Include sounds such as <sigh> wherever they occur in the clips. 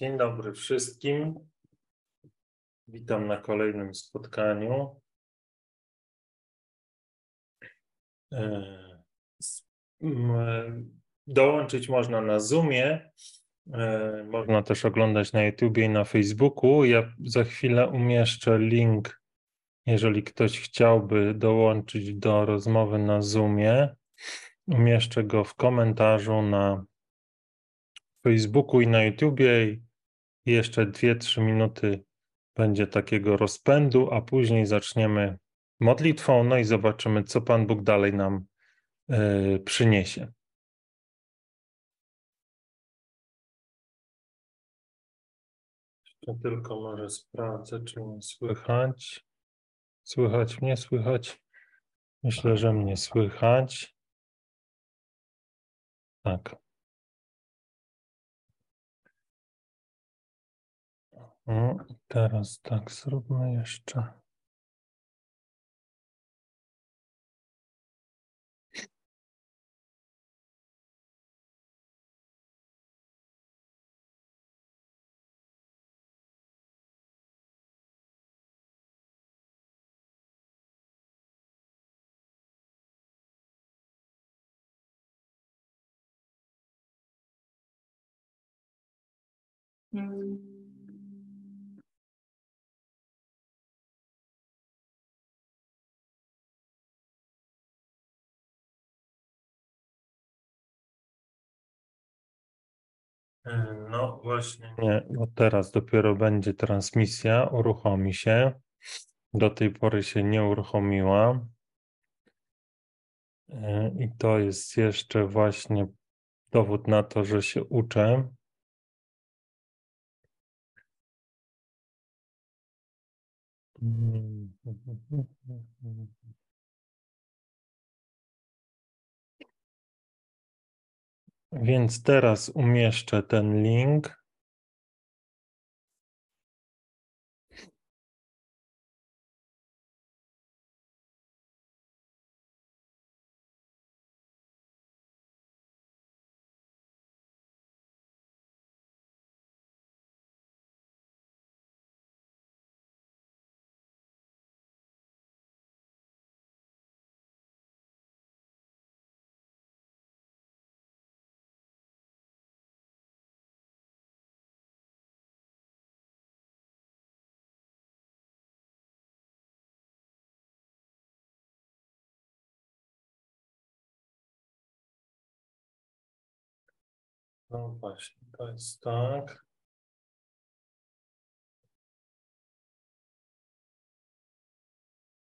Dzień dobry wszystkim. Witam na kolejnym spotkaniu. E, dołączyć można na Zoomie. E, można też oglądać na YouTubie i na Facebooku. Ja za chwilę umieszczę link, jeżeli ktoś chciałby dołączyć do rozmowy na Zoomie. Umieszczę go w komentarzu na Facebooku i na YouTubie. I jeszcze 2-3 minuty będzie takiego rozpędu, a później zaczniemy modlitwą, no i zobaczymy, co Pan Bóg dalej nam y, przyniesie. Jeszcze tylko może sprawdzę, czy mnie słychać. Słychać mnie, słychać? Myślę, że mnie słychać. Tak. Teraz tak zróbmy jeszcze. Mm. No właśnie, nie, bo teraz dopiero będzie transmisja, uruchomi się. Do tej pory się nie uruchomiła. E, I to jest jeszcze właśnie dowód na to, że się uczę. Mm. Więc teraz umieszczę ten link. No właśnie, to jest tak.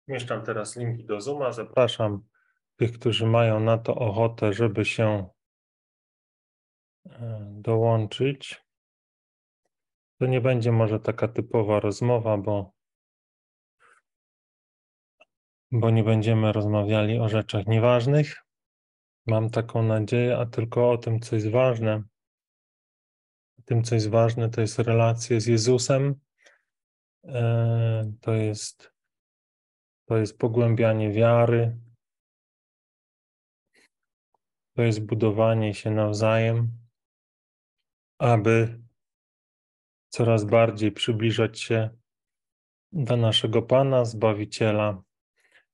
Mieszczam teraz linki do Zooma. Zapraszam tych, którzy mają na to ochotę, żeby się e, dołączyć. To nie będzie może taka typowa rozmowa, bo, bo nie będziemy rozmawiali o rzeczach nieważnych. Mam taką nadzieję, a tylko o tym, co jest ważne. Tym, co jest ważne, to jest relacje z Jezusem. E, to jest, to jest pogłębianie wiary. To jest budowanie się nawzajem, aby coraz bardziej przybliżać się do naszego Pana, Zbawiciela,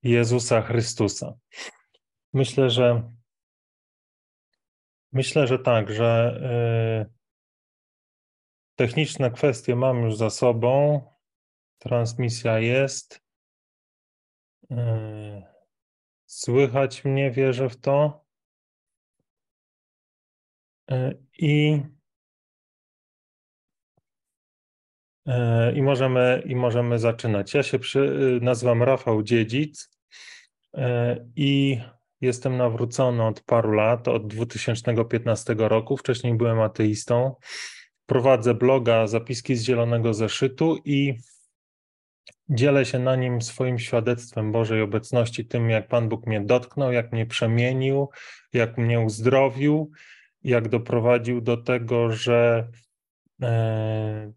Jezusa Chrystusa. Myślę, że myślę, że tak, że yy, Techniczne kwestie mam już za sobą. Transmisja jest. Yy, słychać mnie, wierzę w to. Yy, I, yy, i, możemy, I możemy zaczynać. Ja się przy, nazywam Rafał Dziedzic i jestem nawrócony od paru lat, od 2015 roku. Wcześniej byłem ateistą prowadzę bloga Zapiski z Zielonego Zeszytu i dzielę się na nim swoim świadectwem Bożej obecności, tym jak Pan Bóg mnie dotknął, jak mnie przemienił, jak mnie uzdrowił, jak doprowadził do tego, że e,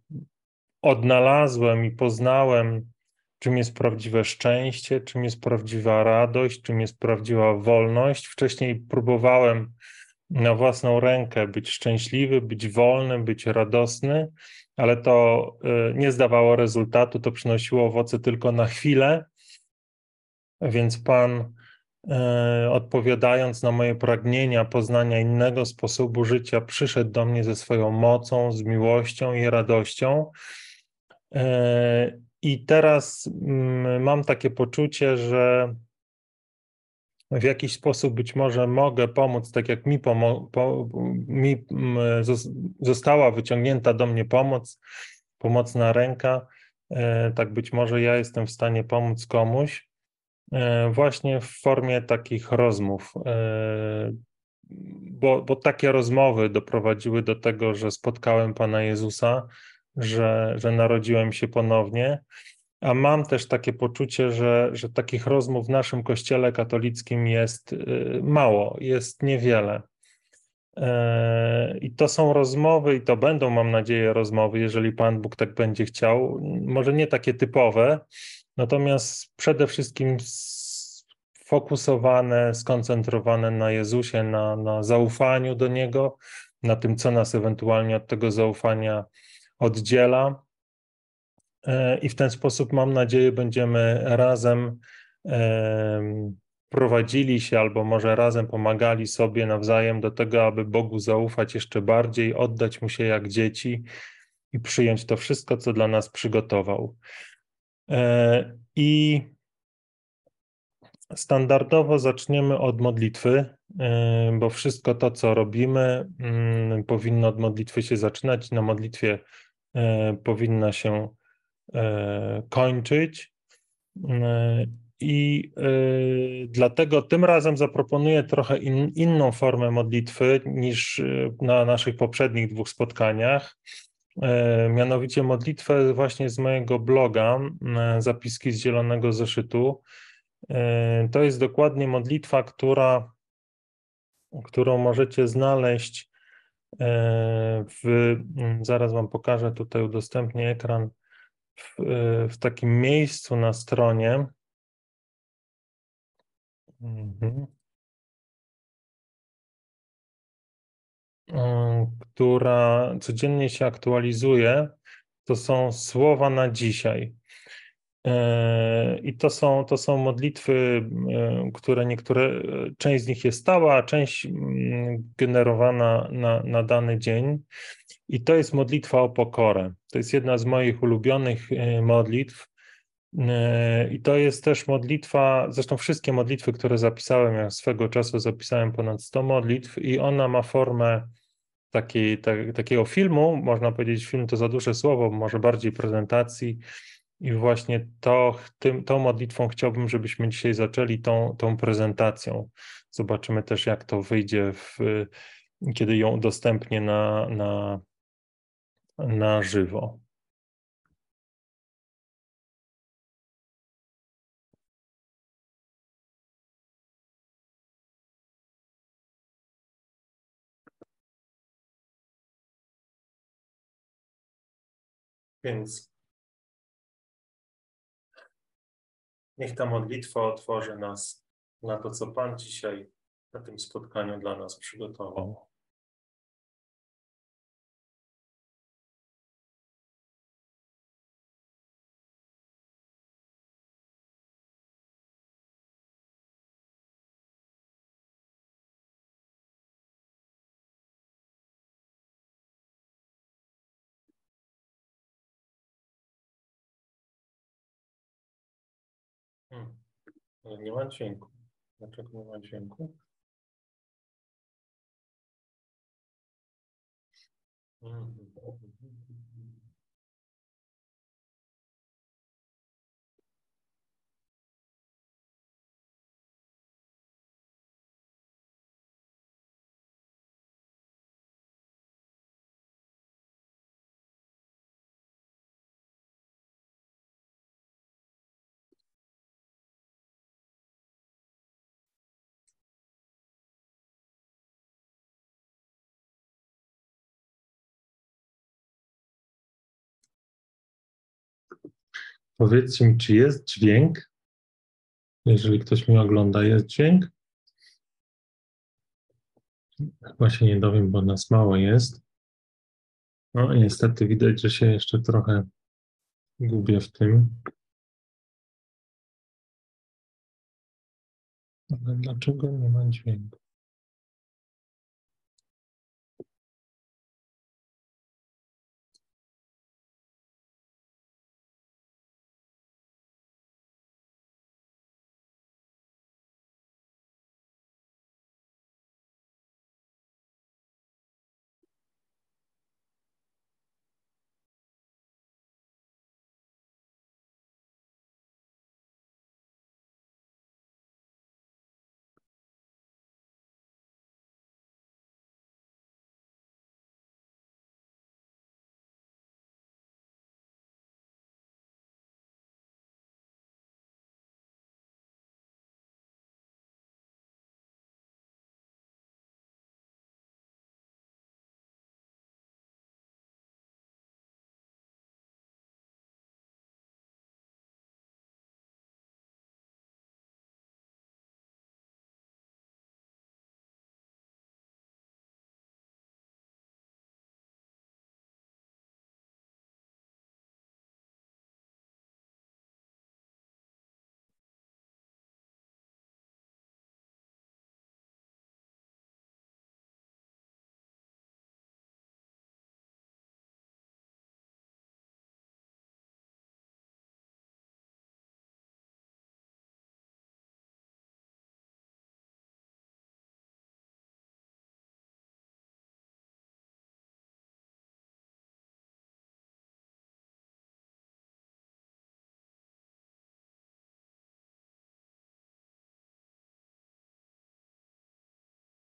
odnalazłem i poznałem, czym jest prawdziwe szczęście, czym jest prawdziwa radość, czym jest prawdziwa wolność. Wcześniej próbowałem na własną rękę być szczęśliwy, być wolny, być radosny, ale to y, nie zdawało rezultatu, to przynosiło owoce tylko na chwilę. Więc Pan, y, odpowiadając na moje pragnienia poznania innego sposobu życia, przyszedł do mnie ze swoją mocą, z miłością i radością. Y, I teraz mm, mam takie poczucie, że w jakiś sposób być może mogę pomóc, tak jak mi, pomo- po, mi została wyciągnięta do mnie pomoc, pomocna ręka, e, tak być może ja jestem w stanie pomóc komuś e, właśnie w formie takich rozmów. E, bo, bo takie rozmowy doprowadziły do tego, że spotkałem Pana Jezusa, że, że narodziłem się ponownie a mam też takie poczucie, że, że takich rozmów w naszym kościele katolickim jest y, mało, jest niewiele. E, I to są rozmowy, i to będą, mam nadzieję, rozmowy, jeżeli Pan Bóg tak będzie chciał. Może nie takie typowe, natomiast przede wszystkim fokusowane, skoncentrowane na Jezusie, na, na zaufaniu do Niego, na tym, co nas ewentualnie od tego zaufania oddziela. E, i w ten sposób, mam nadzieję, będziemy razem prowadzili się albo może razem pomagali sobie nawzajem do tego, aby Bogu zaufać jeszcze bardziej, oddać Mu się jak dzieci i przyjąć to wszystko, co dla nas przygotował. E, I standardowo zaczniemy od modlitwy, e, bo wszystko to, co robimy, mm, powinno od modlitwy się zaczynać. Na modlitwie powinna się E, kończyć. E, I e, dlatego tym razem zaproponuję trochę in, inną formę modlitwy niż na naszych poprzednich dwóch spotkaniach. Mianowicie modlitwę właśnie z mojego bloga, zapiski z Zielonego Zeszytu. To jest dokładnie modlitwa, która, którą możecie znaleźć w. Zaraz Wam pokażę, tutaj udostępnię ekran w, takim miejscu na stronie, mhm. która codziennie się aktualizuje, to są słowa na dzisiaj. E, I to są, to są modlitwy, e, które niektóre, część z nich jest stała, a część mm, generowana na, na dany dzień. I to jest modlitwa o pokorę. To jest jedna z moich ulubionych e, modlitw. I to jest też modlitwa, zresztą wszystkie modlitwy, które zapisałem, ja swego czasu zapisałem ponad 100 modlitw, i ona ma formę takiej, tak, takiego filmu, można powiedzieć, film to za duże słowo, może bardziej prezentacji, i właśnie to, tym, tą modlitwą chciałbym, żebyśmy dzisiaj zaczęli tą, tą prezentacją. Zobaczymy też, jak to wyjdzie, w, kiedy ją udostępnię na, na, na żywo. Więc Niech ta modlitwa otworzy nas na to, co Pan dzisiaj na tym spotkaniu dla nas przygotował. Nie ma dźwięku. Dlaczego nie ma dźwięku? Hmm. Powiedzcie mi, czy jest dźwięk? Jeżeli ktoś mnie ogląda, jest dźwięk? Chyba się nie dowiem, bo nas mało jest. No niestety widać, że się jeszcze trochę gubię w tym. Ale dlaczego nie ma dźwięku?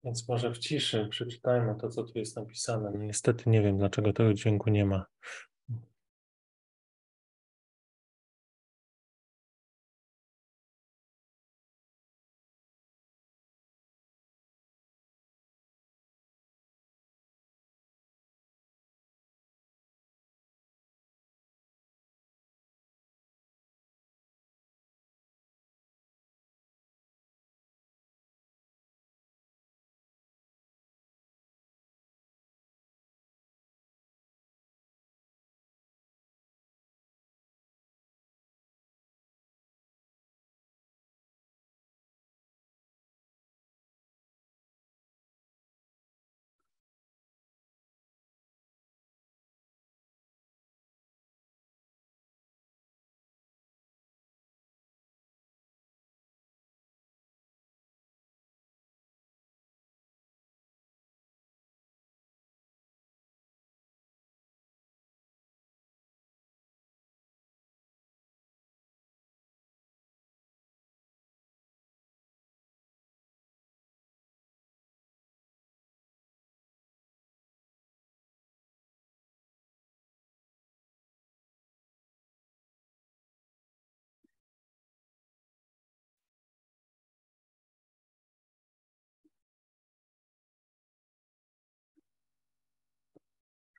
Więc może w ciszy przeczytajmy to, co tu jest napisane. Niestety nie wiem, dlaczego tego dźwięku nie ma.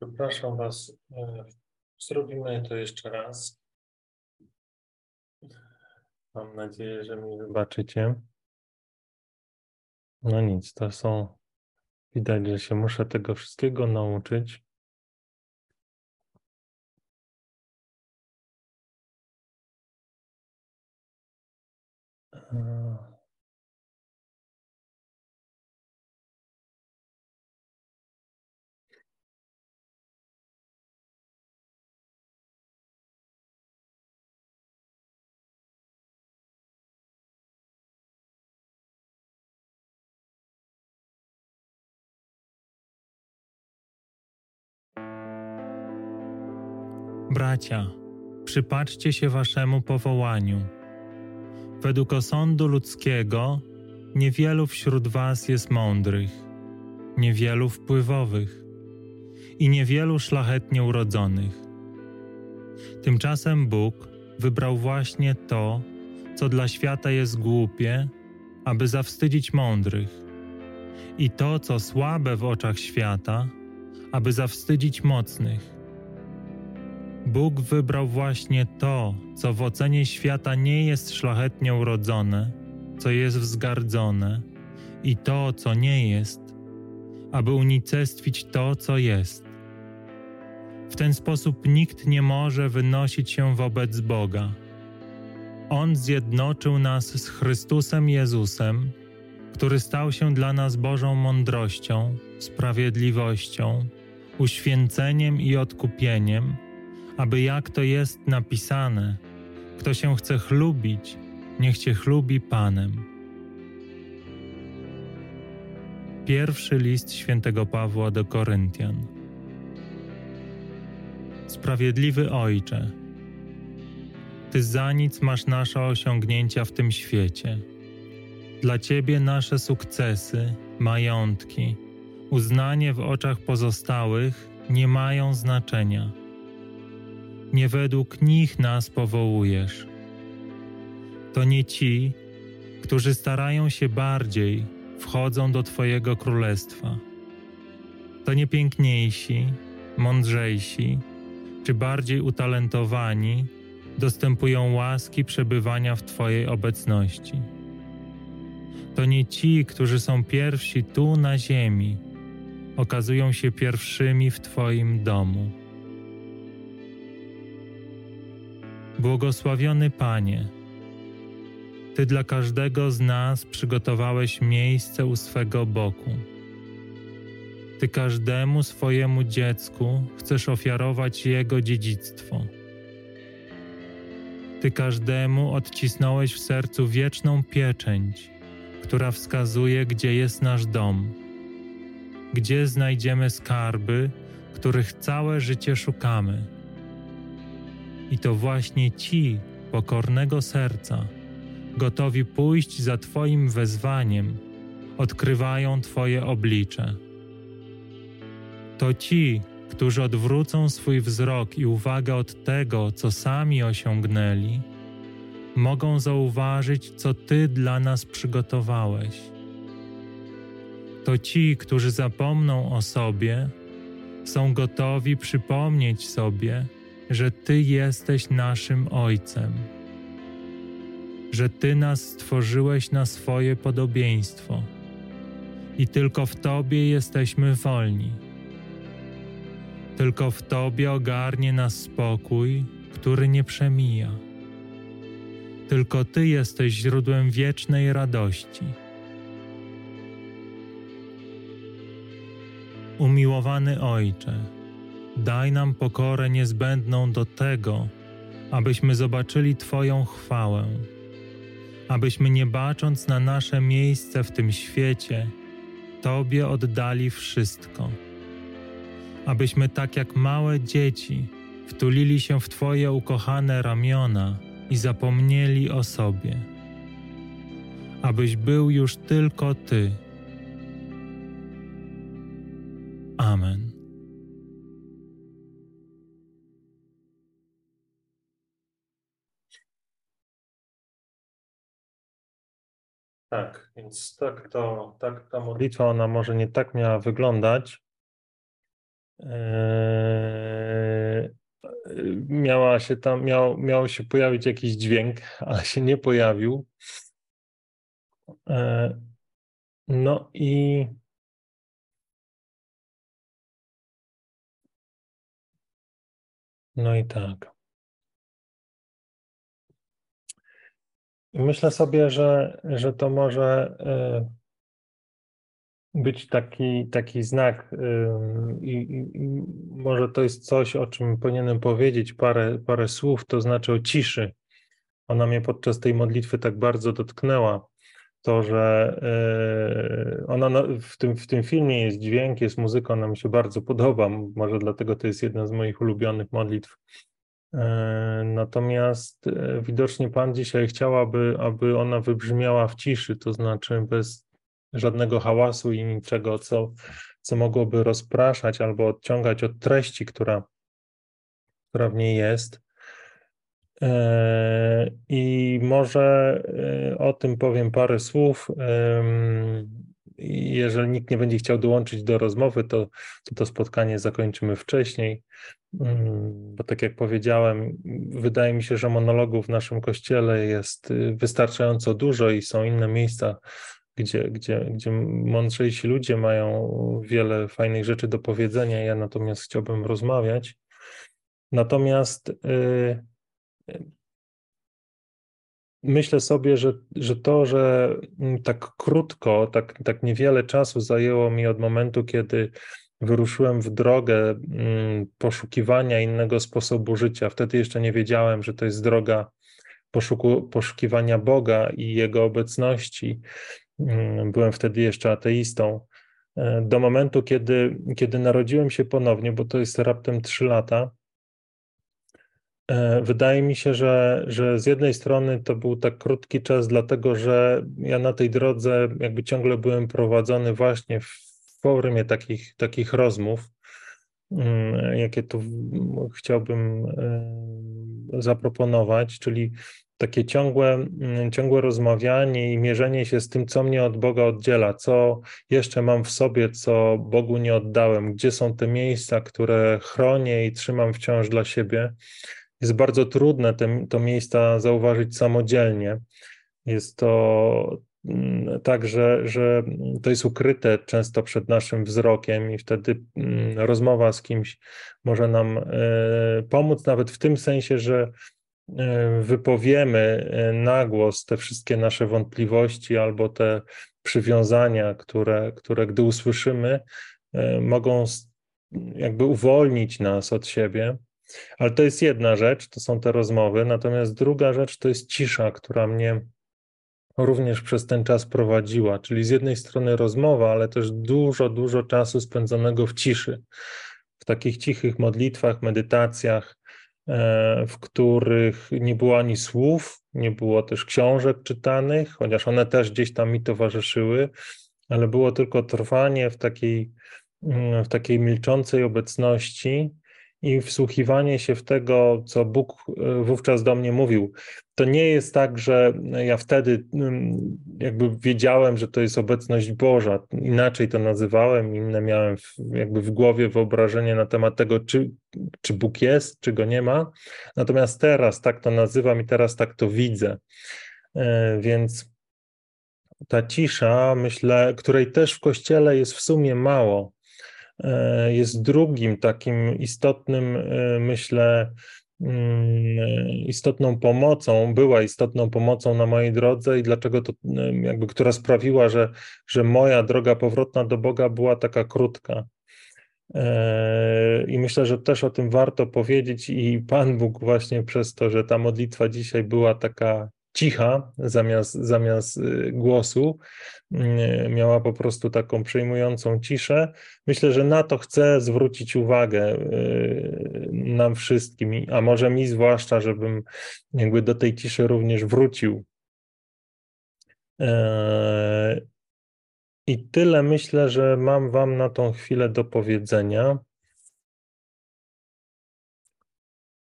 Przepraszam Was. E, zrobimy to jeszcze raz. Mam nadzieję, że mi wybaczycie. No nic, to są. Widać, że się muszę tego wszystkiego nauczyć. Bracia, przypatrzcie się waszemu powołaniu. Według osądu ludzkiego, niewielu wśród was jest mądrych, niewielu wpływowych i niewielu szlachetnie urodzonych. Tymczasem Bóg wybrał właśnie to, co dla świata jest głupie, aby zawstydzić mądrych, i to, co słabe w oczach świata, aby zawstydzić mocnych. Bóg wybrał właśnie to, co w ocenie świata nie jest szlachetnie urodzone, co jest wzgardzone, i to, co nie jest, aby unicestwić to, co jest. W ten sposób nikt nie może wynosić się wobec Boga. On zjednoczył nas z Chrystusem Jezusem, który stał się dla nas Bożą mądrością, sprawiedliwością, uświęceniem i odkupieniem, aby jak to jest napisane, kto się chce chlubić, niech cię chlubi Panem. Pierwszy list świętego Pawła do Koryntian. Sprawiedliwy Ojcze, Ty za nic masz nasze osiągnięcia w tym świecie. Dla Ciebie nasze sukcesy, majątki, uznanie w oczach pozostałych nie mają znaczenia. Nie według nich nas powołujesz. To nie ci, którzy starają się bardziej, wchodzą do Twojego królestwa. To nie piękniejsi, mądrzejsi czy bardziej utalentowani dostępują łaski przebywania w Twojej obecności. To nie ci, którzy są pierwsi tu na ziemi, okazują się pierwszymi w Twoim domu. Błogosławiony Panie, Ty dla każdego z nas przygotowałeś miejsce u swego boku. Ty każdemu swojemu dziecku chcesz ofiarować jego dziedzictwo. Ty każdemu odcisnąłeś w sercu wieczną pieczęć, która wskazuje, gdzie jest nasz dom gdzie znajdziemy skarby, których całe życie szukamy. I to właśnie ci pokornego serca, gotowi pójść za Twoim wezwaniem, odkrywają Twoje oblicze. To ci, którzy odwrócą swój wzrok i uwagę od tego, co sami osiągnęli, mogą zauważyć, co Ty dla nas przygotowałeś to ci, którzy zapomną o sobie, są gotowi przypomnieć sobie, że Ty jesteś naszym Ojcem, że Ty nas stworzyłeś na swoje podobieństwo i tylko w Tobie jesteśmy wolni. Tylko w Tobie ogarnie nas spokój, który nie przemija. Tylko Ty jesteś źródłem wiecznej radości. Umiłowany Ojcze, daj nam pokorę niezbędną do tego, abyśmy zobaczyli Twoją chwałę, abyśmy nie bacząc na nasze miejsce w tym świecie, Tobie oddali wszystko, abyśmy tak jak małe dzieci wtulili się w Twoje ukochane ramiona i zapomnieli o sobie, abyś był już tylko Ty. Amen. Tak, więc tak, to, tak ta modlitwa, ona może nie tak miała wyglądać. Eee, miała się tam, miał, miał się pojawić jakiś dźwięk, ale się nie pojawił. Eee, no i No i tak. Myślę sobie, że, że to może e, być taki, taki znak e, i, i, może to jest coś, o czym powinienem powiedzieć parę, parę słów, to znaczy o ciszy. Ona mnie podczas tej modlitwy tak bardzo dotknęła. To, że e, ona w tym, w tym filmie jest dźwięk, jest muzyka, ona mi się bardzo podoba. Może dlatego to jest jedna z moich ulubionych modlitw natomiast e, widocznie Pan dzisiaj chciał, aby, aby ona wybrzmiała w ciszy, to znaczy bez żadnego hałasu i niczego, co, co mogłoby rozpraszać albo odciągać od treści, która, która w niej jest. E, I może o tym powiem parę słów jeżeli nikt nie będzie chciał dołączyć do rozmowy, to to, spotkanie zakończymy wcześniej, mm, bo tak jak powiedziałem, wydaje mi się, że monologów w naszym kościele jest y, wystarczająco dużo i są inne miejsca, gdzie, gdzie, gdzie mądrzejsi ludzie mają wiele fajnych rzeczy do powiedzenia, ja natomiast chciałbym rozmawiać. Natomiast yy, myślę sobie, że, że to, że tak krótko, tak, tak niewiele czasu zajęło mi od momentu, kiedy wyruszyłem w drogę mm, poszukiwania innego sposobu życia. Wtedy jeszcze nie wiedziałem, że to jest droga poszuku, poszukiwania Boga i Jego obecności. Mm, byłem wtedy jeszcze ateistą. E, do momentu, kiedy, kiedy narodziłem się ponownie, bo to jest raptem trzy lata, Wydaje mi się, że, że z jednej strony to był tak krótki czas, dlatego że ja na tej drodze jakby ciągle byłem prowadzony właśnie w formie takich, takich rozmów, mm, jakie tu chciałbym e, zaproponować, czyli takie ciągłe, mm, ciągłe rozmawianie i mierzenie się z tym, co mnie od Boga oddziela, co jeszcze mam w sobie, co Bogu nie oddałem, gdzie są te miejsca, które chronię i trzymam wciąż dla siebie. Jest bardzo trudne te, to miejsca zauważyć samodzielnie. Jest to mm, tak, że, że to jest ukryte często przed naszym wzrokiem, i wtedy mm, rozmowa z kimś może nam e, pomóc, nawet w tym sensie, że E, wypowiemy e, na głos te wszystkie nasze wątpliwości albo te przywiązania, które, które gdy usłyszymy, mogą jakby uwolnić nas od siebie. Ale to jest jedna rzecz, to są te rozmowy. Natomiast druga rzecz to jest cisza, która mnie również przez ten czas prowadziła. Czyli z jednej strony rozmowa, ale też dużo, dużo czasu spędzonego w ciszy, w takich cichych modlitwach, medytacjach, E, w których nie było ani słów, nie było też książek czytanych, chociaż one też gdzieś tam mi towarzyszyły, ale było tylko trwanie w takiej, mm, w takiej milczącej obecności i wsłuchiwanie się w tego, co Bóg e, wówczas do mnie mówił. To nie jest tak, że ja wtedy mm, jakby wiedziałem, że to jest obecność Boża. Inaczej to nazywałem, inne miałem jakby w głowie wyobrażenie na temat tego, czy, czy Bóg jest, czy go nie ma. Natomiast teraz tak to nazywam i teraz tak to widzę. E, więc ta cisza, myślę, której też w kościele jest w sumie mało, E, jest drugim takim istotnym, e, myślę, mm, istotną pomocą, była istotną pomocą na mojej drodze i dlaczego to, e, jakby, która sprawiła, że, że moja droga powrotna do Boga była taka krótka. I myślę, że też o tym warto powiedzieć, i Pan Bóg, właśnie przez to, że ta modlitwa dzisiaj była taka cicha zamiast, zamiast y, głosu, y, miała po prostu taką przejmującą ciszę. Myślę, że na to chcę zwrócić uwagę y, nam wszystkim, a może mi zwłaszcza, żebym jakby do tej ciszy również wrócił. E, I tyle myślę, że mam Wam na tą chwilę do powiedzenia.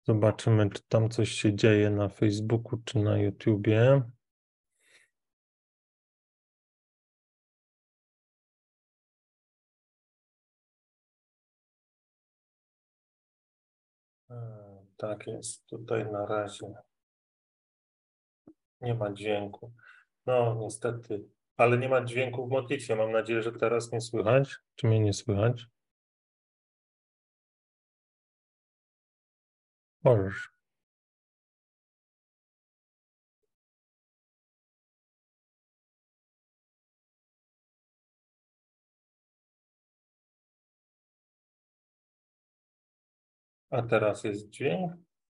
Zobaczymy, czy tam coś się dzieje na Facebooku czy na YouTubie. E, tak jest, tutaj na razie nie ma dźwięku. No, niestety, ale nie ma dźwięku w modlitwie. Mam nadzieję, że teraz nie słychać. Czy mnie nie słychać? Możesz. A teraz jest dźwięk?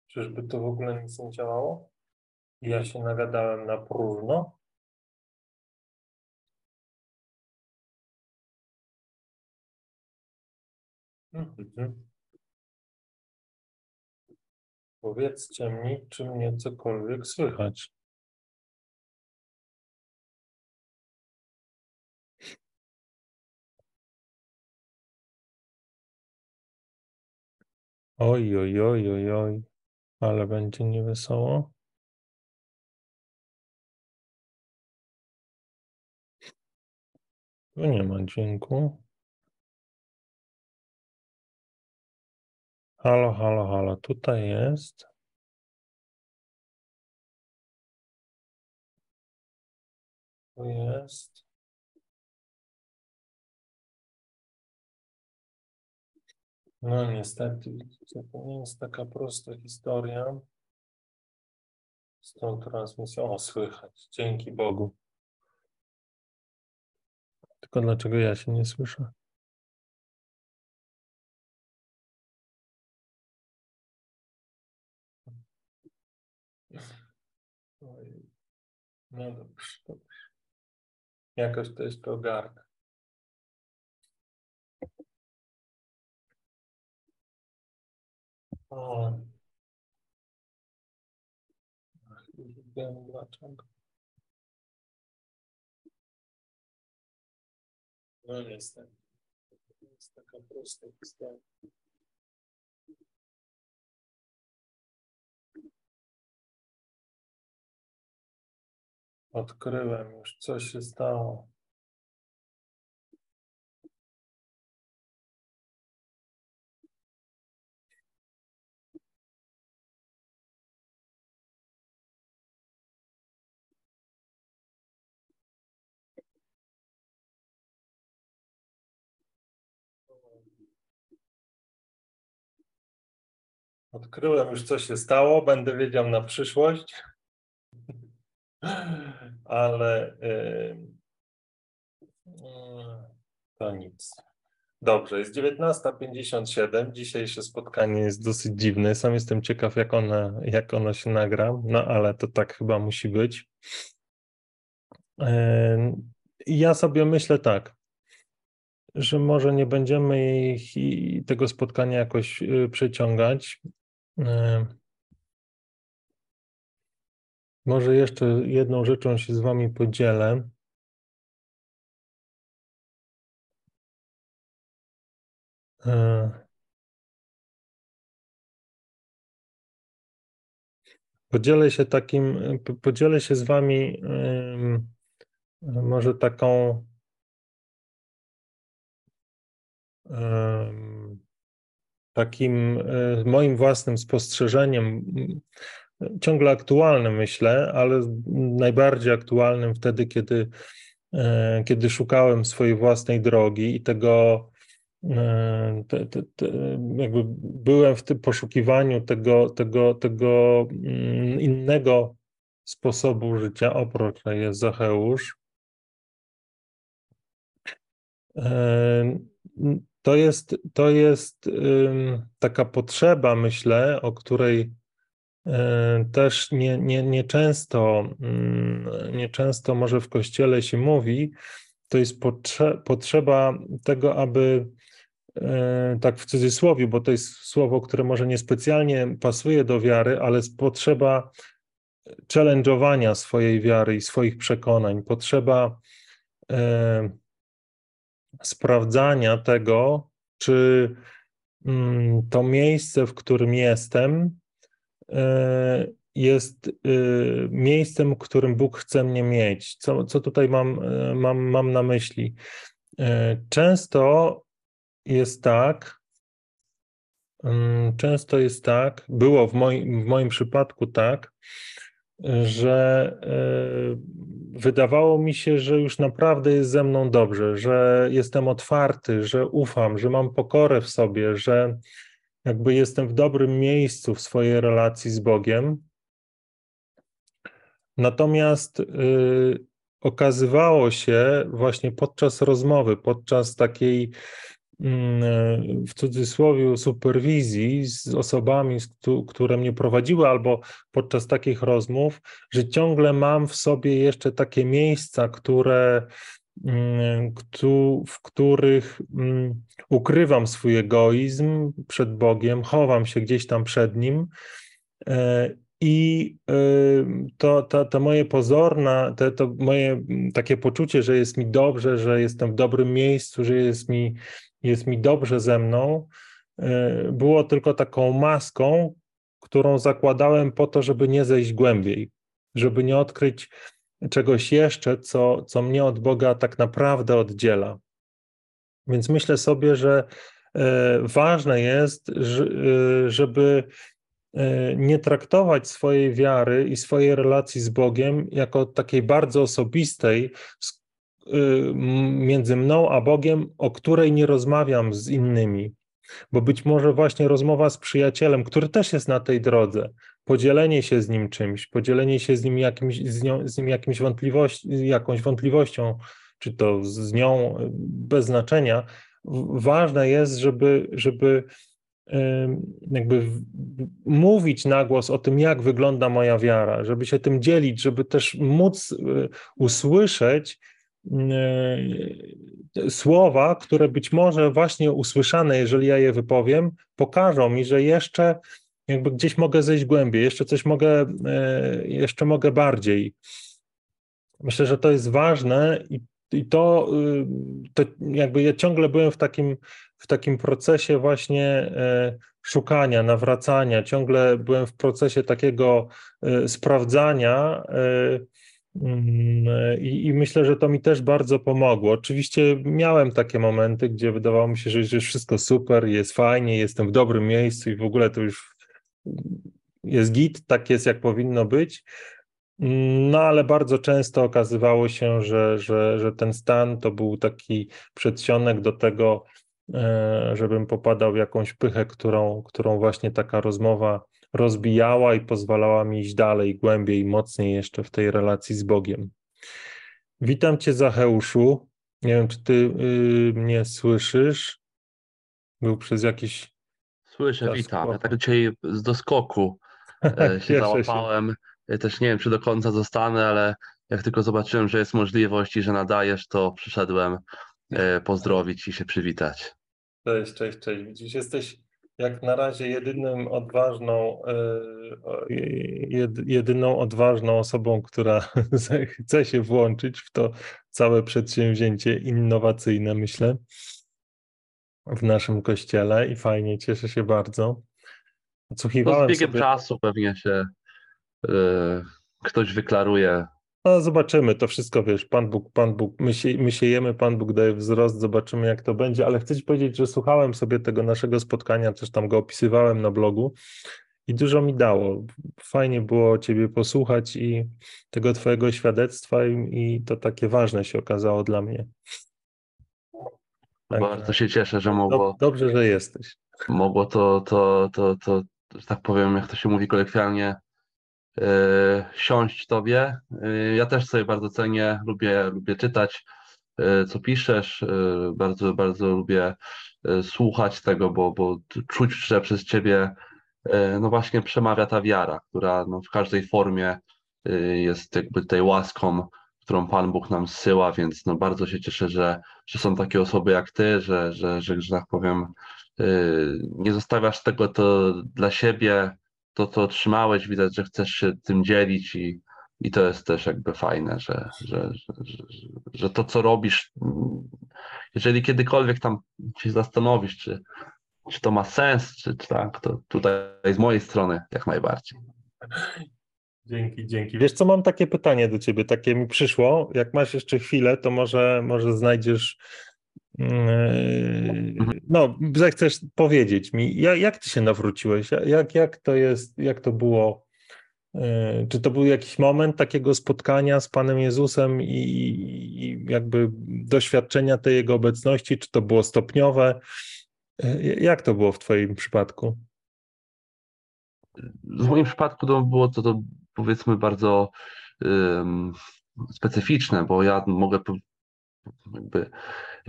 Czyżby to w ogóle nic nie działało? Ja się nagadałem na próżno? Mhm. Powiedzcie mi, czy mnie cokolwiek słychać. Oj, oj, oj, oj, oj, ale będzie niewesoło. Tu nie ma dźwięku. Halo, halo, halo, tutaj jest. Tu jest. No niestety, to nie jest taka prosta historia. Z tą transmisją, o słychać, dzięki Bogu. Tylko dlaczego ja się nie słyszę? No dobrze, dobrze. Jakoś to jeszcze ogarnę. O. Ach, już wiem dlaczego. No niestety. To jest taka prosta historia. Odkryłem już, co się stało. Odkryłem już, co się stało, będę wiedział na przyszłość, <laughs> ale yy, to nic. Dobrze, jest 19.57. Dzisiejsze spotkanie jest dosyć dziwne. Sam jestem ciekaw, jak ono, jak ono się nagra, no ale to tak chyba musi być. Yy, ja sobie myślę tak, że może nie będziemy ich, tego spotkania jakoś yy, przeciągać. Może jeszcze jedną rzeczą się z Wami podzielę. Yy, Podzielę się takim, podzielę się z Wami może taką takim y, moim własnym spostrzeżeniem, ciągle aktualnym myślę, ale najbardziej aktualnym wtedy, kiedy, y, kiedy szukałem swojej własnej drogi i tego, y, te, te, te, jakby byłem w tym poszukiwaniu tego, tego, tego mm, innego sposobu życia, oprócz jest Zacheusz. E, To jest, to jest taka potrzeba, myślę, o której e, też nie, nie, nie często, mm, nie często może w kościele się mówi, to jest potrze potrzeba tego, aby e, tak w cudzysłowie, bo to jest słowo, które może niespecjalnie pasuje do wiary, ale potrzeba challenge'owania swojej wiary i swoich przekonań, potrzeba e, sprawdzania tego, czy mm, to miejsce, w którym jestem, jest e, miejscem, którym Bóg chce mnie mieć. Co, co tutaj mam, e, mam, mam na myśli? E, Często jest tak, mm, często jest tak, było w moim, w moim przypadku tak, że e, wydawało mi się, że już naprawdę jest ze mną dobrze, że jestem otwarty, że ufam, że mam pokorę w sobie, że jakby jestem w dobrym miejscu w swojej relacji z Bogiem. Natomiast y, okazywało się właśnie podczas rozmowy, podczas takiej mm, w cudzysłowie superwizji z osobami, które mnie prowadziły, albo podczas takich rozmów, że ciągle mam w sobie jeszcze takie miejsca, które, któ- w których mm, ukrywam swój egoizm przed Bogiem, chowam się gdzieś tam przed Nim. E, I y, to, to, to moje pozorne, to, to moje mm, takie poczucie, że jest mi dobrze, że jestem w dobrym miejscu, że jest mi, jest mi dobrze ze mną, y, było tylko taką maską, którą zakładałem po to, żeby nie zejść głębiej, żeby nie odkryć czegoś jeszcze, co, co mnie od Boga tak naprawdę oddziela. Więc myślę sobie, że e, ważne jest, e, żeby e, nie traktować swojej wiary i swojej relacji z Bogiem jako takiej bardzo osobistej między mną a Bogiem, o której nie rozmawiam z innymi. Bo być może właśnie rozmowa z przyjacielem, który też jest na tej drodze, podzielenie się z nim czymś, podzielenie się z nim jakimś, z nią, z nim jakimś wątpliwości, jakąś wątpliwością, czy to z nią bez znaczenia, ważne jest, żeby, żeby jakby mówić na głos o tym, jak wygląda moja wiara, żeby się tym dzielić, żeby też móc y, usłyszeć y, słowa, które być może właśnie usłyszane, jeżeli ja je wypowiem, pokażą mi, że jeszcze jakby gdzieś mogę zejść głębiej, jeszcze coś mogę, y, jeszcze mogę bardziej. Myślę, że to jest ważne i, i to, to jakby ja ciągle byłem w takim w takim procesie właśnie e, szukania, nawracania, ciągle byłem w procesie takiego e, sprawdzania e, mm, i, i, myślę, że to mi też bardzo pomogło. Oczywiście miałem takie momenty, gdzie wydawało mi się, że jest wszystko super, jest fajnie, jestem w dobrym miejscu i w ogóle to już jest git, tak jest jak powinno być. No ale bardzo często okazywało się, że, że, że ten stan to był taki przedsionek do tego, E, żebym popadał w jakąś pychę, którą, którą właśnie taka rozmowa rozbijała i pozwalała mi iść dalej, głębiej, mocniej jeszcze w tej relacji z Bogiem. Witam Cię, Zacheuszu. Nie wiem, czy Ty y, mnie słyszysz. Był przez jakiś. Słyszę, witam. Ja tak dzisiaj z doskoku <laughs> e, się załapałem. Się. Też nie wiem, czy do końca zostanę, ale jak tylko zobaczyłem, że jest możliwość i że nadajesz, to przyszedłem e, pozdrowić i się przywitać. Cześć, cześć, cześć. Widzisz, jesteś jak na razie jedynym odważną, e, jedyną odważną osobą, która <laughs> chce się włączyć w to całe przedsięwzięcie innowacyjne, myślę, w naszym kościele i fajnie, cieszę się bardzo. Odsłuchiwałem no z biegiem sobie... czasu pewnie się yy, ktoś wyklaruje no zobaczymy, to wszystko wiesz, Pan Bóg, Pan Bóg, my, się, my siejemy, Pan Bóg daje wzrost, zobaczymy jak to będzie, ale chcę Ci powiedzieć, że słuchałem sobie tego naszego spotkania, też tam go opisywałem na blogu i dużo mi dało. Fajnie było Ciebie posłuchać i tego Twojego świadectwa i, i to takie ważne się okazało dla mnie. Tak, Bardzo się cieszę, że mogło. Dobrze, że jesteś. Mogło to, to, to, to, że tak powiem, jak to się mówi kolekcjalnie, E, siąść tobie. E, ja też sobie bardzo cenię, lubię, lubię czytać, e, co piszesz. Bardzo, bardzo lubię słuchać tego, bo, bo czuć, że przez ciebie no właśnie przemawia ta wiara, która no w każdej formie jest jakby tej łaską, którą Pan Bóg nam zsyła, więc no bardzo się cieszę, że, że są takie osoby jak ty, że, że, że, że tak powiem, nie zostawiasz tego to dla siebie, to, co otrzymałeś, widać, że chcesz się tym dzielić i, i to jest też jakby fajne, że, że, że, że, to, co robisz, jeżeli kiedykolwiek tam się zastanowisz, czy, czy to ma sens, czy, czy tak, to tutaj z mojej strony jak najbardziej. Dzięki, dzięki. Wiesz co, mam takie pytanie do ciebie, takie mi przyszło. Jak masz jeszcze chwilę, to może, może znajdziesz Yy, no, zechcesz powiedzieć mi, jak, jak ty się nawróciłeś? Jak, jak to jest, jak to było? Yy, czy to był jakiś moment takiego spotkania z Panem Jezusem i, i jakby doświadczenia tej Jego obecności? Czy to było stopniowe? Yy, jak to było w Twoim przypadku? W moim przypadku to było to, to powiedzmy bardzo um, specyficzne, bo ja mogę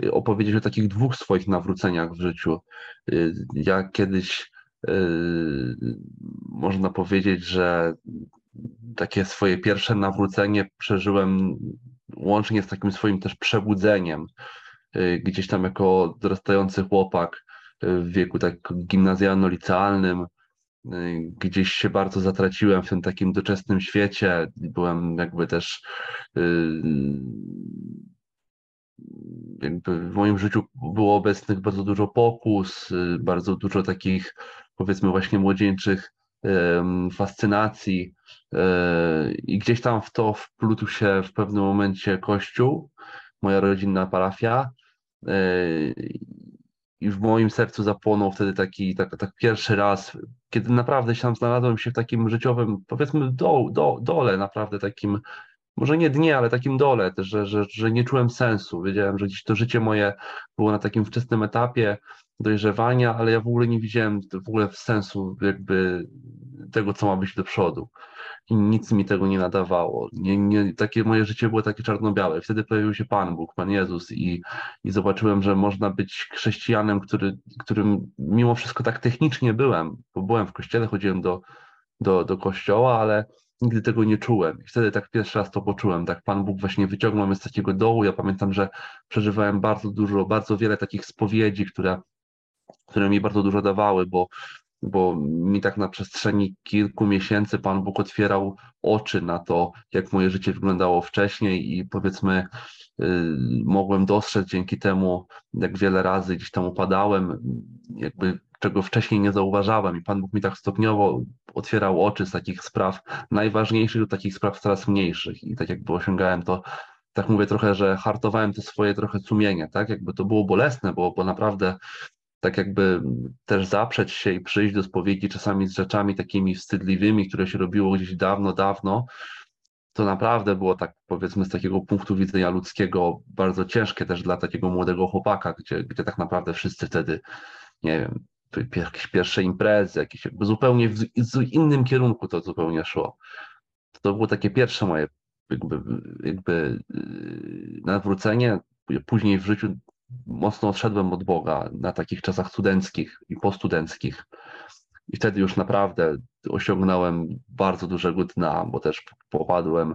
y, opowiedzieć o takich dwóch swoich nawróceniach w życiu. Y, ja kiedyś y, można powiedzieć, że takie swoje pierwsze nawrócenie przeżyłem łącznie z takim swoim też przebudzeniem. Gdzieś tam jako dorastający chłopak w wieku tak gimnazjalno-licealnym, gdzieś się bardzo zatraciłem w tym takim doczesnym świecie. Byłem jakby też jakby w moim życiu było obecnych bardzo dużo pokus, y, bardzo dużo takich powiedzmy właśnie młodzieńczych fascynacji y, i gdzieś tam w to wplótł się w pewnym momencie kościół, moja rodzinna parafia y, i w moim sercu zapłonął wtedy taki tak, tak pierwszy raz, kiedy naprawdę się tam znalazłem się w takim życiowym, powiedzmy do, do, dole, naprawdę takim może nie dnie, ale takim dole że, że, że nie czułem sensu. Wiedziałem, że gdzieś to życie moje było na takim wczesnym etapie, dojrzewania, ale ja w ogóle nie widziałem w ogóle sensu jakby tego, co ma być do przodu. I nic mi tego nie nadawało. Nie, nie, takie moje życie było takie czarno-białe. Wtedy pojawił się Pan Bóg, Pan Jezus i, i zobaczyłem, że można być chrześcijanem, który, którym mimo wszystko tak technicznie byłem, bo byłem w kościele, chodziłem do, do, do kościoła, ale nigdy tego nie czułem. I wtedy tak pierwszy raz to poczułem. Tak Pan Bóg właśnie wyciągnął mnie z takiego dołu. Ja pamiętam, że przeżywałem bardzo dużo, bardzo wiele takich spowiedzi, które, które mi bardzo dużo dawały, bo, bo mi tak na przestrzeni kilku miesięcy Pan Bóg otwierał oczy na to, jak moje życie wyglądało wcześniej i powiedzmy, yy, mogłem dostrzec dzięki temu, jak wiele razy gdzieś tam upadałem, jakby czego wcześniej nie zauważałem. I Pan Bóg mi tak stopniowo otwierał oczy z takich spraw najważniejszych do takich spraw coraz mniejszych. I tak jakby osiągałem to, tak mówię trochę, że hartowałem te swoje trochę sumienie, tak, jakby to było bolesne, bo, bo naprawdę tak jakby też zaprzeć się i przyjść do spowiedzi czasami z rzeczami takimi wstydliwymi, które się robiło gdzieś dawno, dawno, to naprawdę było tak, powiedzmy, z takiego punktu widzenia ludzkiego bardzo ciężkie też dla takiego młodego chłopaka, gdzie, gdzie tak naprawdę wszyscy wtedy, nie wiem, jakieś pierwsze imprezy, jakieś jakby zupełnie w, w innym kierunku to zupełnie szło. To było takie pierwsze moje jakby, jakby yy, nawrócenie. Później w życiu mocno odszedłem od Boga na takich czasach studenckich i postudenckich. I wtedy już naprawdę osiągnąłem bardzo dużego dna, bo też popadłem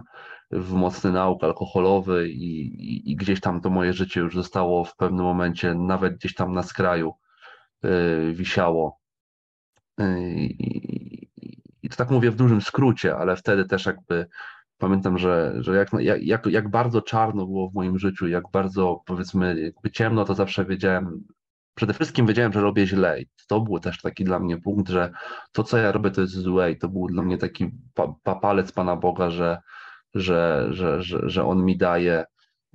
w mocny nauk alkoholowy i, i, i, gdzieś tam to moje życie już zostało w pewnym momencie nawet gdzieś tam na skraju y, wisiało. Y, I, I to tak mówię w dużym skrócie, ale wtedy też jakby pamiętam, że, że jak, jak, jak bardzo czarno było w moim życiu, jak bardzo powiedzmy jakby ciemno, to zawsze wiedziałem, przede wszystkim wiedziałem, że robię źle. I to był też taki dla mnie punkt, że to, co ja robię, to jest złe i to był dla mnie taki pa, pa palec Pana Boga, że, że, że, że, że On mi daje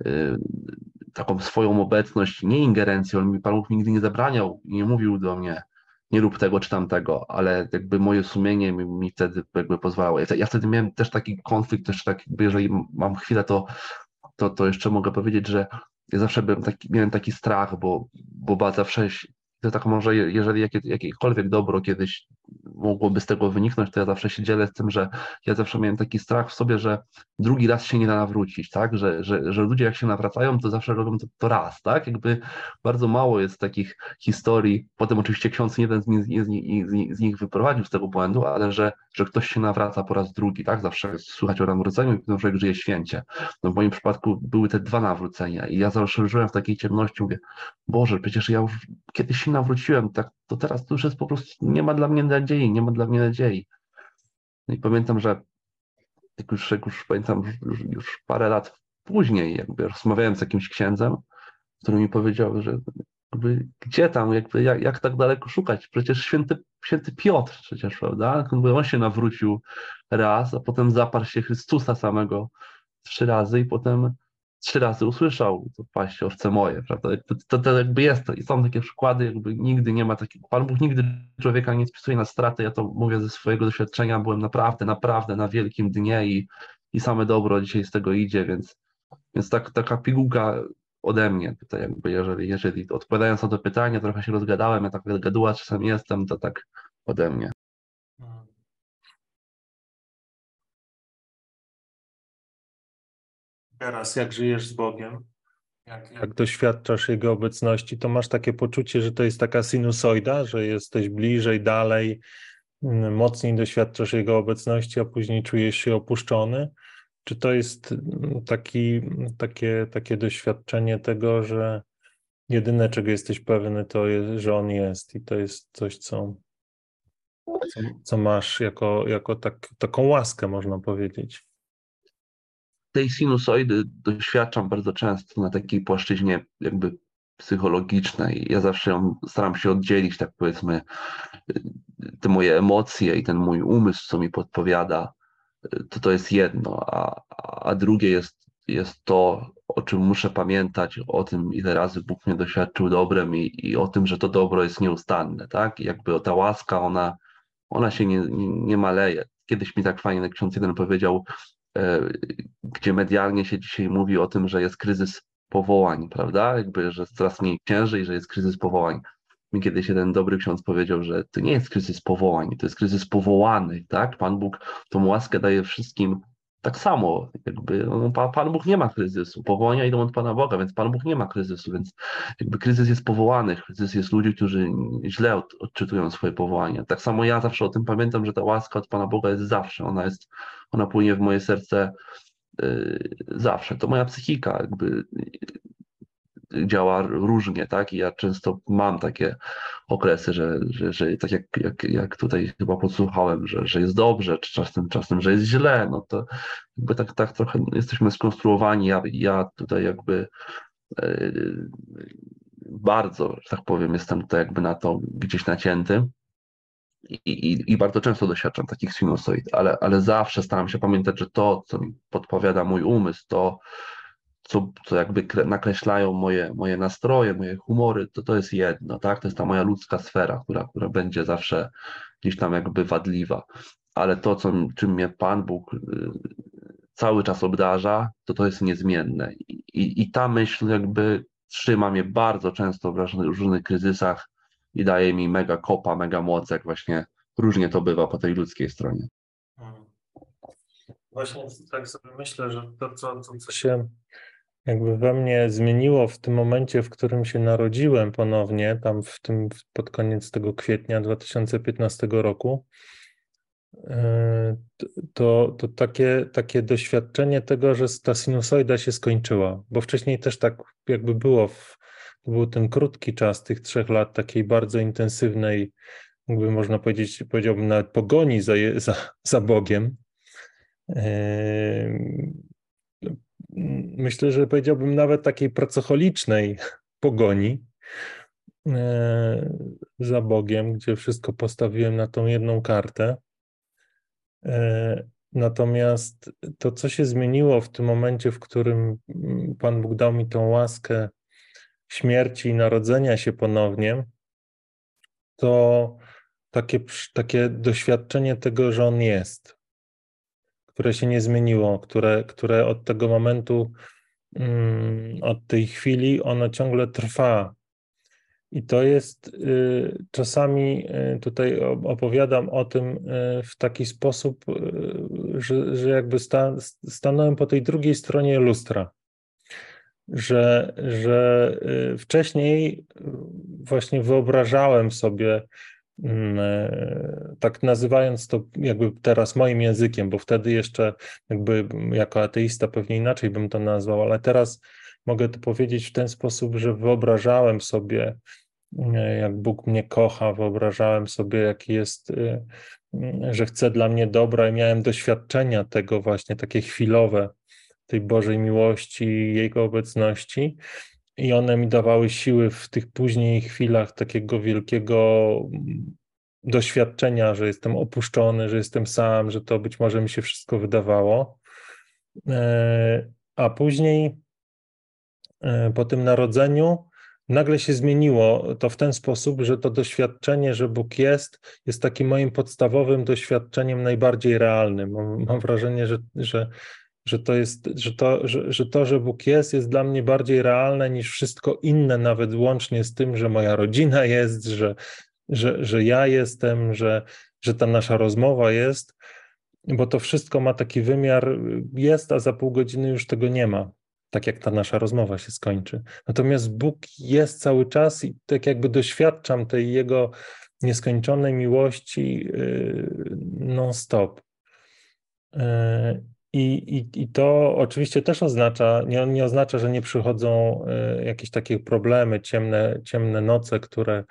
y, taką swoją obecność, nie ingerencję, On mi Pan Bóg nigdy nie zabraniał nie mówił do mnie, nie rób tego czy tamtego, ale jakby moje sumienie mi, mi wtedy jakby pozwalało. Ja, ja, wtedy miałem też taki konflikt, też tak jeżeli mam chwilę, to, to, to jeszcze mogę powiedzieć, że ja zawsze byłem taki, miałem taki strach, bo, bo zawsze to tak może, jeżeli jakie, jakiekolwiek dobro kiedyś mogłoby z tego wyniknąć, to ja zawsze się dzielę z tym, że ja zawsze miałem taki strach w sobie, że drugi raz się nie da nawrócić, tak? Że, że, że ludzie jak się nawracają, to zawsze robią to, to raz, tak? Jakby bardzo mało jest takich historii. Potem oczywiście ksiądz jeden z, nich, z, z nich wyprowadził z tego błędu, ale że, że ktoś się nawraca po raz drugi, tak? Zawsze słychać o nawróceniu i potem żyje święcie. No w moim przypadku były te dwa nawrócenia i ja zawsze żyłem w takiej ciemności, mówię, Boże, przecież ja już kiedyś się nawróciłem, tak, to teraz to już jest po prostu, nie ma dla mnie nadziei, nie ma dla mnie nadziei. No i pamiętam, że jak już, jak już pamiętam, już, już parę lat później, jakby rozmawiałem z jakimś księdzem, który mi powiedział, że jakby, gdzie tam, jakby, jak, jak tak daleko szukać? Przecież święty, święty Piotr przecież, prawda? On się nawrócił raz, a potem zaparł się Chrystusa samego trzy razy i potem trzy razy usłyszał, to paście owce moje, prawda? To, to, to jakby jest, i są takie przykłady, jakby nigdy nie ma takiego, Pan Bóg nigdy człowieka nie spisuje na straty, ja to mówię ze swojego doświadczenia, byłem naprawdę, naprawdę na wielkim dnie i, i same dobro dzisiaj z tego idzie, więc, więc tak, taka pigułka ode mnie tutaj jakby, jeżeli, jeżeli odpowiadając na to pytanie, trochę się rozgadałem, ja tak gaduła czasem jestem, to tak ode mnie. Teraz, jak żyjesz z Bogiem, jak, jak doświadczasz Jego obecności, to masz takie poczucie, że to jest taka sinusoida, że jesteś bliżej, dalej, mm, mocniej doświadczasz Jego obecności, a później czujesz się opuszczony? Czy to jest mm, taki, takie, takie doświadczenie tego, że jedyne, czego jesteś pewny, to jest, że On jest i to jest coś, co, co, co masz jako, jako tak, taką łaskę, można powiedzieć? Tej sinusoidy doświadczam bardzo często na takiej płaszczyźnie jakby psychologicznej. Ja zawsze ją staram się oddzielić, tak powiedzmy, te moje emocje i ten mój umysł, co mi podpowiada, to to jest jedno, a, a drugie jest, jest to, o czym muszę pamiętać, o tym, ile razy Bóg mnie doświadczył dobrem i, i o tym, że to dobro jest nieustanne, tak? Jakby ta łaska, ona, ona się nie, nie, nie maleje. Kiedyś mi tak fajnie ksiądz jeden powiedział, gdzie medialnie się dzisiaj mówi o tym, że jest kryzys powołań, prawda? Jakby, że coraz mniej księży i że jest kryzys powołań. mi kiedyś jeden dobry ksiądz powiedział, że to nie jest kryzys powołań, to jest kryzys powołanych, tak? Pan Bóg tą łaskę daje wszystkim tak samo, jakby no, Pan Bóg nie ma kryzysu, powołania idą od Pana Boga, więc Pan Bóg nie ma kryzysu, więc jakby kryzys jest powołanych, kryzys jest ludzi, którzy źle od, odczytują swoje powołania. Tak samo ja zawsze o tym pamiętam, że ta łaska od Pana Boga jest zawsze, ona jest, ona płynie w moje serce yy, zawsze. To moja psychika jakby działa różnie, tak? I ja często mam takie okresy, że, że, że tak jak, jak, jak tutaj chyba podsłuchałem, że, że jest dobrze, czy czasem, czasem, że jest źle, no to jakby tak, tak trochę jesteśmy skonstruowani. Ja, ja tutaj jakby e, bardzo, że tak powiem, jestem tutaj jakby na to gdzieś nacięty. I, i, I, bardzo często doświadczam takich sinusoid, ale, ale zawsze staram się pamiętać, że to, co mi podpowiada mój umysł, to, co, co jakby nakreślają moje, moje nastroje, moje humory, to to jest jedno, tak? To jest ta moja ludzka sfera, która, która będzie zawsze gdzieś tam jakby wadliwa. Ale to, co, czym mnie Pan Bóg y, cały czas obdarza, to to jest niezmienne. I, i, i ta myśl jakby trzyma mnie bardzo często w różnych, kryzysach i daje mi mega kopa, mega moc, jak właśnie różnie to bywa po tej ludzkiej stronie. Hmm. Właśnie tak sobie myślę, że to, co, to, co się jakby we mnie zmieniło w tym momencie, w którym się narodziłem ponownie, tam w tym pod koniec tego kwietnia 2015 roku, e, to, to takie, takie doświadczenie tego, że ta sinusoida się skończyła, bo wcześniej też tak jakby było, w, był ten krótki czas tych trzech lat takiej bardzo intensywnej, jakby można powiedzieć, powiedziałbym nawet pogoni za, za, za Bogiem. Myślę, że powiedziałbym nawet takiej pracocholicznej pogoni e, za Bogiem, gdzie wszystko postawiłem na tą jedną kartę. E, natomiast to, co się zmieniło w tym momencie, w którym Pan Bóg dał mi tą łaskę śmierci i narodzenia się ponownie, to takie, takie doświadczenie tego, że On jest, które się nie zmieniło, które, które od tego momentu, mm, od tej chwili, ono ciągle trwa. I to jest y, czasami y, tutaj opowiadam o tym y, w taki sposób, że, że jakby sta, stanąłem po tej drugiej stronie lustra. Że, że wcześniej właśnie wyobrażałem sobie, tak nazywając to jakby teraz moim językiem, bo wtedy jeszcze jakby jako ateista pewnie inaczej bym to nazwał, ale teraz mogę to powiedzieć w ten sposób, że wyobrażałem sobie, e, jak Bóg mnie kocha, wyobrażałem sobie, jaki jest, e, że chce dla mnie dobra i miałem doświadczenia tego właśnie, takie chwilowe, tej Bożej miłości, Jego obecności i one mi dawały siły w tych później chwilach takiego wielkiego mm, doświadczenia, że jestem opuszczony, że jestem sam, że to być może mi się wszystko wydawało. E, a później e, po tym narodzeniu nagle się zmieniło to w ten sposób, że to doświadczenie, że Bóg jest, jest takim moim podstawowym doświadczeniem najbardziej realnym. Mam, wrażenie, że, że że to jest, że to, że, że to, że Bóg jest, jest dla mnie bardziej realne niż wszystko inne, nawet łącznie z tym, że moja rodzina jest, że, że, że ja jestem, że, że ta nasza rozmowa jest, bo to wszystko ma taki wymiar, jest, a za pół godziny już tego nie ma, tak jak ta nasza rozmowa się skończy. Natomiast Bóg jest cały czas i tak jakby doświadczam tej Jego nieskończonej miłości yy, non-stop. I, i, I to oczywiście też oznacza, nie, nie oznacza, że nie przychodzą e, jakieś takie problemy, ciemne, ciemne noce, które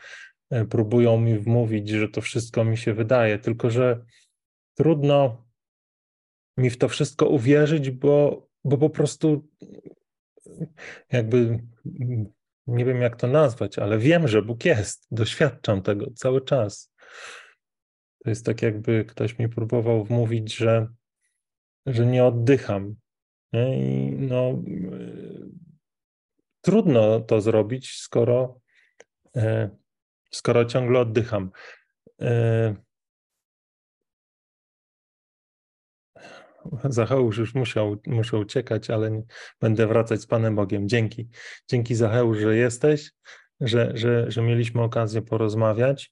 e, próbują mi wmówić, że to wszystko mi się wydaje, tylko że trudno mi w to wszystko uwierzyć, bo, bo po prostu jakby nie wiem jak to nazwać, ale wiem, że Bóg jest, doświadczam tego cały czas. To jest tak, jakby ktoś mi próbował wmówić, że że nie oddycham. I no, trudno to zrobić, skoro, e, skoro ciągle oddycham. E, Zacheusz już musiał, muszę uciekać, ale będę wracać z Panem Bogiem. Dzięki. Dzięki Zacheusz, że jesteś. że, że, że mieliśmy okazję porozmawiać.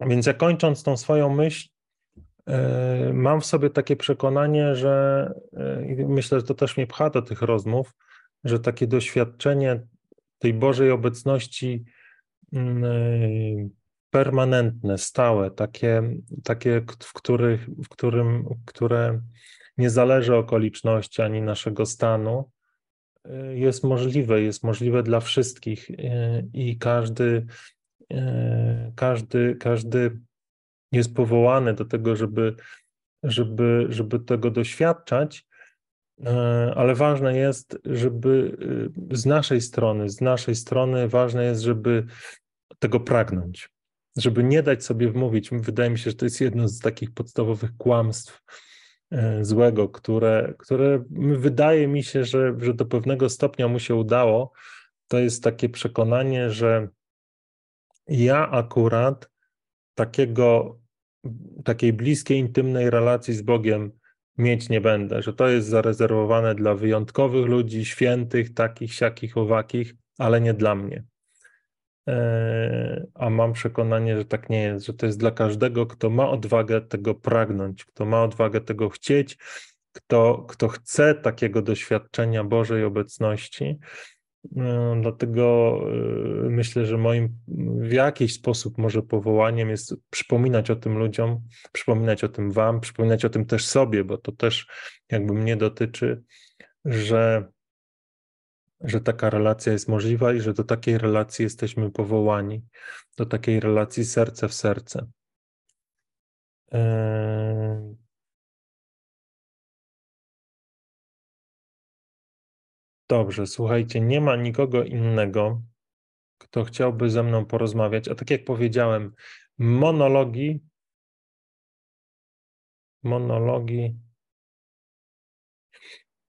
Więc ja kończąc tą swoją myśl, mam w sobie takie przekonanie, że e, myślę, że to też mnie pcha do tych rozmów, że takie doświadczenie tej Bożej obecności mm, e, permanentne, stałe, takie, takie w, których, w którym, które nie zależy okoliczności ani naszego stanu, jest możliwe, jest możliwe dla wszystkich i każdy E, każdy, każdy jest powołany do tego, żeby, żeby, żeby tego doświadczać, e, ale ważne jest, żeby e, z naszej strony, z naszej strony ważne jest, żeby tego pragnąć, żeby nie dać sobie wmówić. Wydaje mi się, że to jest jedno z takich podstawowych kłamstw złego, które, które wydaje mi się, że, że do pewnego stopnia mu się udało. To jest takie przekonanie, że ja akurat takiego, takiej bliskiej, intymnej relacji z Bogiem mieć nie będę, że to jest zarezerwowane dla wyjątkowych ludzi, świętych, takich, siakich, owakich, ale nie dla mnie. E, a mam przekonanie, że tak nie jest, że to jest dla każdego, kto ma odwagę tego pragnąć, kto ma odwagę tego chcieć, kto, kto chce takiego doświadczenia Bożej obecności no, dlatego y, myślę, że moim w jakiś sposób może powołaniem jest przypominać o tym ludziom, przypominać o tym Wam, przypominać o tym też sobie, bo to też jakby mnie dotyczy, że, że taka relacja jest możliwa i że do takiej relacji jesteśmy powołani, do takiej relacji serce w serce. Yy, Dobrze, słuchajcie, nie ma nikogo innego, kto chciałby ze mną porozmawiać. A tak jak powiedziałem, monologi, monologi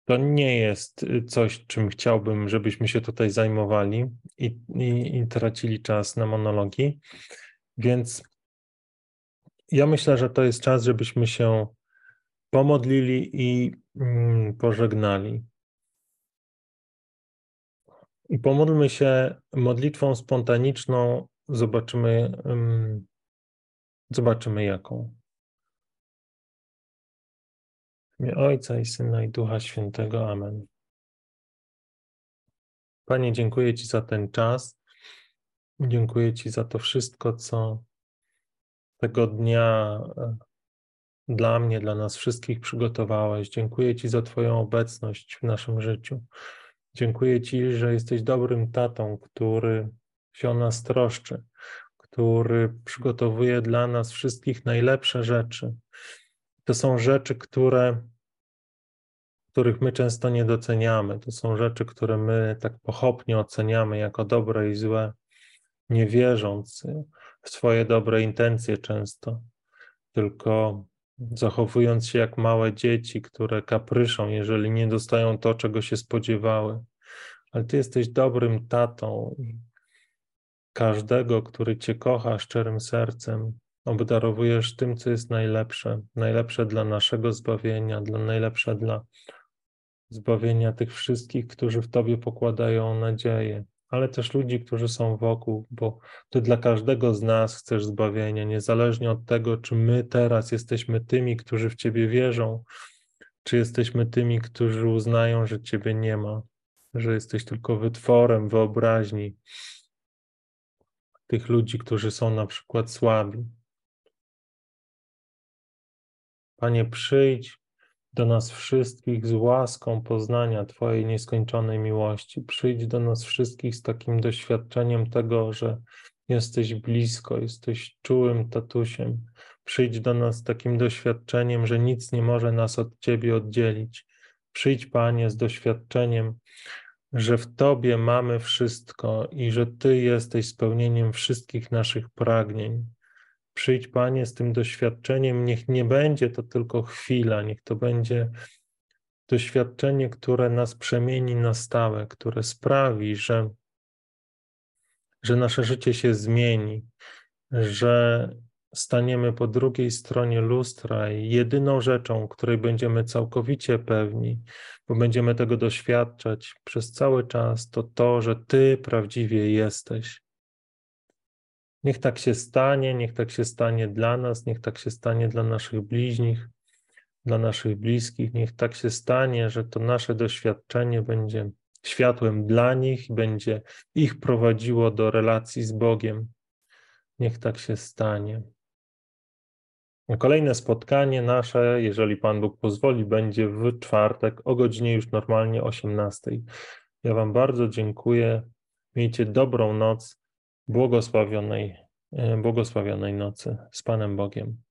to nie jest coś, czym chciałbym, żebyśmy się tutaj zajmowali i, i, i tracili czas na monologi. Więc ja myślę, że to jest czas, żebyśmy się pomodlili i mm, pożegnali. I pomódlmy się modlitwą spontaniczną, zobaczymy, zobaczymy jaką. W imię Ojca i Syna i Ducha Świętego. Amen. Panie, dziękuję Ci za ten czas. Dziękuję Ci za to wszystko, co tego dnia e, dla mnie, dla nas wszystkich przygotowałeś. Dziękuję Ci za Twoją obecność w naszym życiu. Dziękuję Ci, że jesteś dobrym tatą, który się o nas troszczy, który przygotowuje dla nas wszystkich najlepsze rzeczy. To są rzeczy, które, których my często nie doceniamy. To są rzeczy, które my tak pochopnie oceniamy jako dobre i złe, nie wierząc w swoje dobre intencje często, tylko zachowując się jak małe dzieci, które kapryszą, jeżeli nie dostają to, czego się spodziewały. Ale Ty jesteś dobrym tatą i każdego, który Cię kocha szczerym sercem, obdarowujesz tym, co jest najlepsze, najlepsze dla naszego zbawienia, dla najlepsze dla zbawienia tych wszystkich, którzy w Tobie pokładają nadzieję, ale też ludzi, którzy są wokół, bo Ty dla każdego z nas chcesz zbawienia, niezależnie od tego, czy my teraz jesteśmy tymi, którzy w Ciebie wierzą, czy jesteśmy tymi, którzy uznają, że Ciebie nie ma, że jesteś tylko wytworem wyobraźni tych ludzi, którzy są na przykład słabi. Panie, przyjdź do nas wszystkich z łaską poznania Twojej nieskończonej miłości. Przyjdź do nas wszystkich z takim doświadczeniem tego, że jesteś blisko, jesteś czułym tatusiem. Przyjdź do nas z takim doświadczeniem, że nic nie może nas od Ciebie oddzielić. Przyjdź, Panie, z doświadczeniem, że w Tobie mamy wszystko i że Ty jesteś spełnieniem wszystkich naszych pragnień. Przyjdź, Panie, z tym doświadczeniem, niech nie będzie to tylko chwila, niech to będzie doświadczenie, które nas przemieni na stałe, które sprawi, że, że nasze życie się zmieni, że staniemy po drugiej stronie lustra i jedyną rzeczą, której będziemy całkowicie pewni, bo będziemy tego doświadczać przez cały czas, to to, że Ty prawdziwie jesteś. Niech tak się stanie, niech tak się stanie dla nas, niech tak się stanie dla naszych bliźnich, dla naszych bliskich, niech tak się stanie, że to nasze doświadczenie będzie światłem dla nich, będzie ich prowadziło do relacji z Bogiem. Niech tak się stanie. Kolejne spotkanie nasze, jeżeli Pan Bóg pozwoli, będzie w czwartek o godzinie już normalnie 18. Ja Wam bardzo dziękuję. Miejcie dobrą noc, błogosławionej, e, błogosławionej nocy z Panem Bogiem.